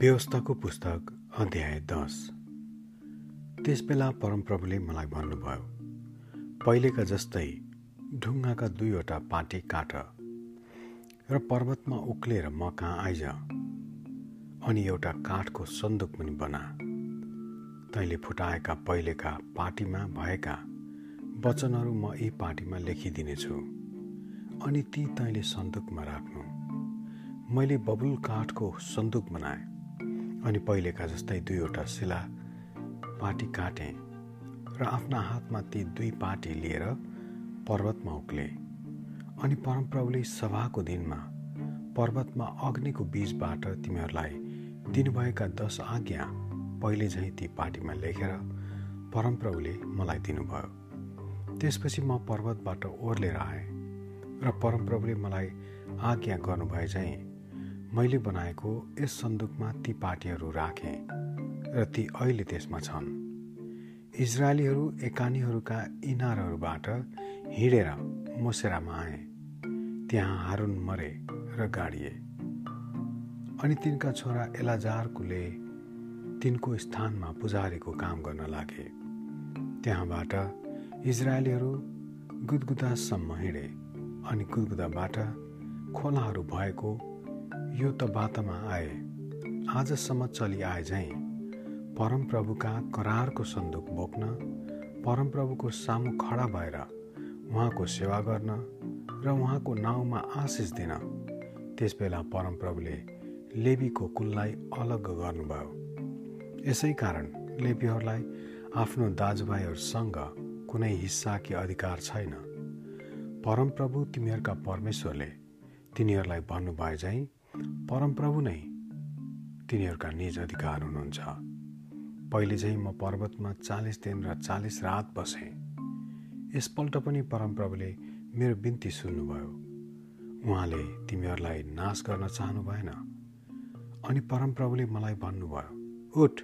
व्यवस्थाको पुस्तक अध्याय दस। त्यसबेला परमप्रभुले मलाई भन्नुभयो पहिलेका जस्तै ढुङ्गाका दुईवटा पाटी काट र पर्वतमा उक्लेर म कहाँ आइज? अनि एउटा काठको सन्दुक पनि बना। तैँले फुटाएका पहिलेका पार्टीमा भएका वचनहरू म यी पार्टीमा लेखिदिनेछु। अनि ती तैँले सन्दुकमा राख्नु। मैले बबुल काठको सन्दुक बनाएँ। अनि पहिलेका जस्तै दुईवटा शिला पाटी काटेँ र आफ्ना हातमा ती दुई पाटी लिएर पर्वतमा उक्ले। अनि परमप्रभुले सभाको दिनमा पर्वतमा अग्निको बीचबाट तिमीहरूलाई दिनुभएका दस आज्ञा पहिले झैँ ती पार्टीमा लेखेर परमप्रभुले मलाई दिनुभयो। त्यसपछि म पर्वतबाट ओर्लेर आएँ र परमप्रभुले मलाई आज्ञा गर्नुभए चाहिँ मैले बनाएको यस सन्दुकमा ती पार्टीहरू राखेँ र ती अहिले त्यसमा छन्। इजरायलीहरू एकानीहरूका इनारहरूबाट हिँडेर मोसेरामा आए। त्यहाँ हारुन मरे र गाडिए। अनि तिनका छोरा एलाजारकुले तिनको स्थानमा पुजारीको काम गर्न लागे। त्यहाँबाट इजरायलीहरू गुदगुदासम्म हिँडे अनि गुदगुदाबाट खोलाहरू भएको यो त बाटोमा आए। आजसम्म चलिआए झैँ परमप्रभुका करारको सन्दुक बोक्न परमप्रभुको सामु खडा भएर उहाँको सेवा गर्न र उहाँको नाउँमा आशिष दिन त्यसबेला परमप्रभुले लेबीको कुललाई अलग गर्नुभयो। यसै कारण लेबीहरूलाई आफ्नो दाजुभाइहरूसँग कुनै हिस्सा कि अधिकार छैन। परमप्रभु तिमीहरूका परमेश्वरले तिनीहरूलाई भन्नुभए झैँ परमप्रभु नै तिनीहरूका निज अधिकार हुनुहुन्छ। पहिले चाहिँ म पर्वतमा चालिस दिन र चालिस रात बसेँ। यसपल्ट पनि परमप्रभुले मेरो बिन्ती सुन्नुभयो। उहाँले तिमीहरूलाई नाश गर्न चाहनु भएन। अनि परमप्रभुले मलाई भन्नुभयो उठ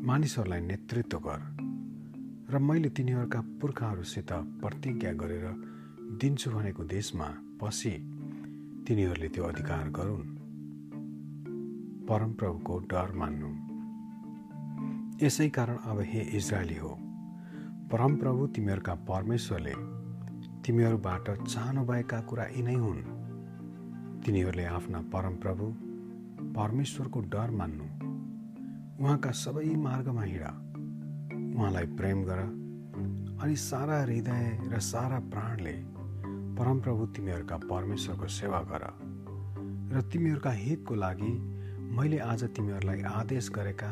मानिसहरूलाई नेतृत्व गर र मैले तिनीहरूका पुर्खाहरूसित प्रतिज्ञा गरेर दिन्छु भनेको देशमा पसी तिनीहरूले त्यो अधिकार गरून्। परमप्रभुको डर मान्नु यसै कारण अब हे इजरायली हो परमप्रभु तिमीहरूका परमेश्वरले तिमीहरूबाट चाहनुभएका कुरा यिनै हुन्। तिनीहरूले आफ्ना परमप्रभु परमेश्वरको डर मान्नु। उहाँका सबै मार्गमा हिँड। उहाँलाई प्रेम गर अनि सारा हृदय र सारा प्राणले परमप्रभु तिमीहरूका परमेश्वरको सेवा गर। र तिमीहरूका हितको लागि मैले आज तिमीहरूलाई आदेश गरेका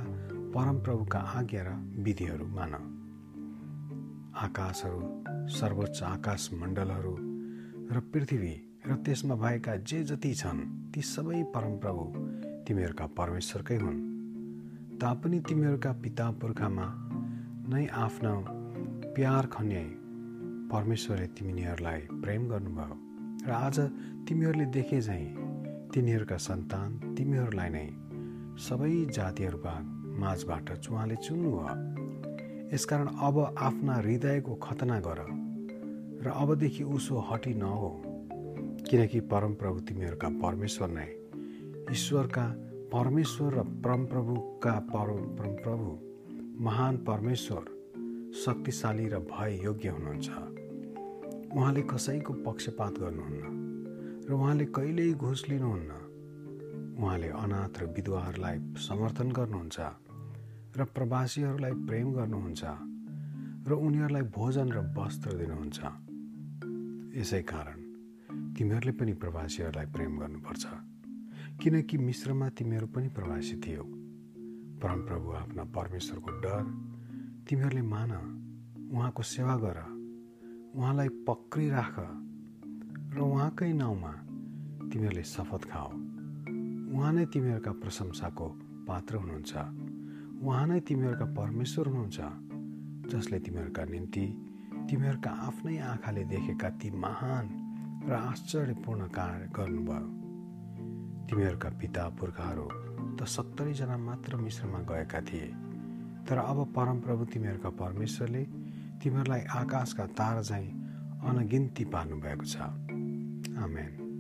परमप्रभुका आज्ञा र विधिहरू मान। आकाशहरू सर्वोच्च आकाश मण्डलहरू र पृथ्वी र त्यसमा भएका जे जति छन् ती सबै परमप्रभु तिमीहरूका परमेश्वरकै हुन्। तापनि तिमीहरूका पिता पुर्खामा नै आफ्नो प्यार खन्याई परमेश्वरले तिमीहरूलाई प्रेम गर्नुभयो र आज तिमीहरूले देखे झैँ तिनीहरूका सन्तान तिमीहरूलाई नै सबै जातिहरूका माझबाट चुवाले चुन्नुभयो। यसकारण अब आफ्ना हृदयको खतना गर र अबदेखि उसो हटी नहो किनकि परमप्रभु तिमीहरूका परमेश्वर नै ईश्वरका परमेश्वर र परमप्रभुका पर परमप्रभु महान परमेश्वर शक्तिशाली र भय योग्य हुनुहुन्छ। उहाँले कसैको पक्षपात गर्नुहुन्न र उहाँले कहिल्यै घुस लिनुहुन्न। उहाँले अनाथ र विधवाहरूलाई समर्थन गर्नुहुन्छ र प्रवासीहरूलाई प्रेम गर्नुहुन्छ र उनीहरूलाई भोजन र वस्त्र दिनुहुन्छ। यसै कारण तिमीहरूले पनि प्रवासीहरूलाई प्रेम गर्नुपर्छ। किनकि मिश्रमा तिमीहरू पनि प्रवासी थियौ। परमप्रभु आफ्ना परमेश्वरको डर तिमीहरूले मान उहाँको सेवा गर। उहाँलाई पक्रिराख र उहाँकै नाउँमा तिमीहरूले शपथ खाऊ उहाँ नै तिमीहरूका प्रशंसाको पात्र हुनुहुन्छ। उहाँ नै तिमीहरूका परमेश्वर हुनुहुन्छ जसले तिमीहरूका निम्ति तिमीहरूका आफ्नै आँखाले देखेका ती महान र आश्चर्यपूर्ण कार्य गर्नुभयो। तिमीहरूका पिता पुर्खाहरू त सत्तरीजना मात्र मिश्रमा गएका थिए तर अब परमप्रभु तिमीहरूका परमेश्वरले तिमीहरूलाई आकाशका तारा चाहिँ अनगिन्ती पार्नुभएको छ। आमेन।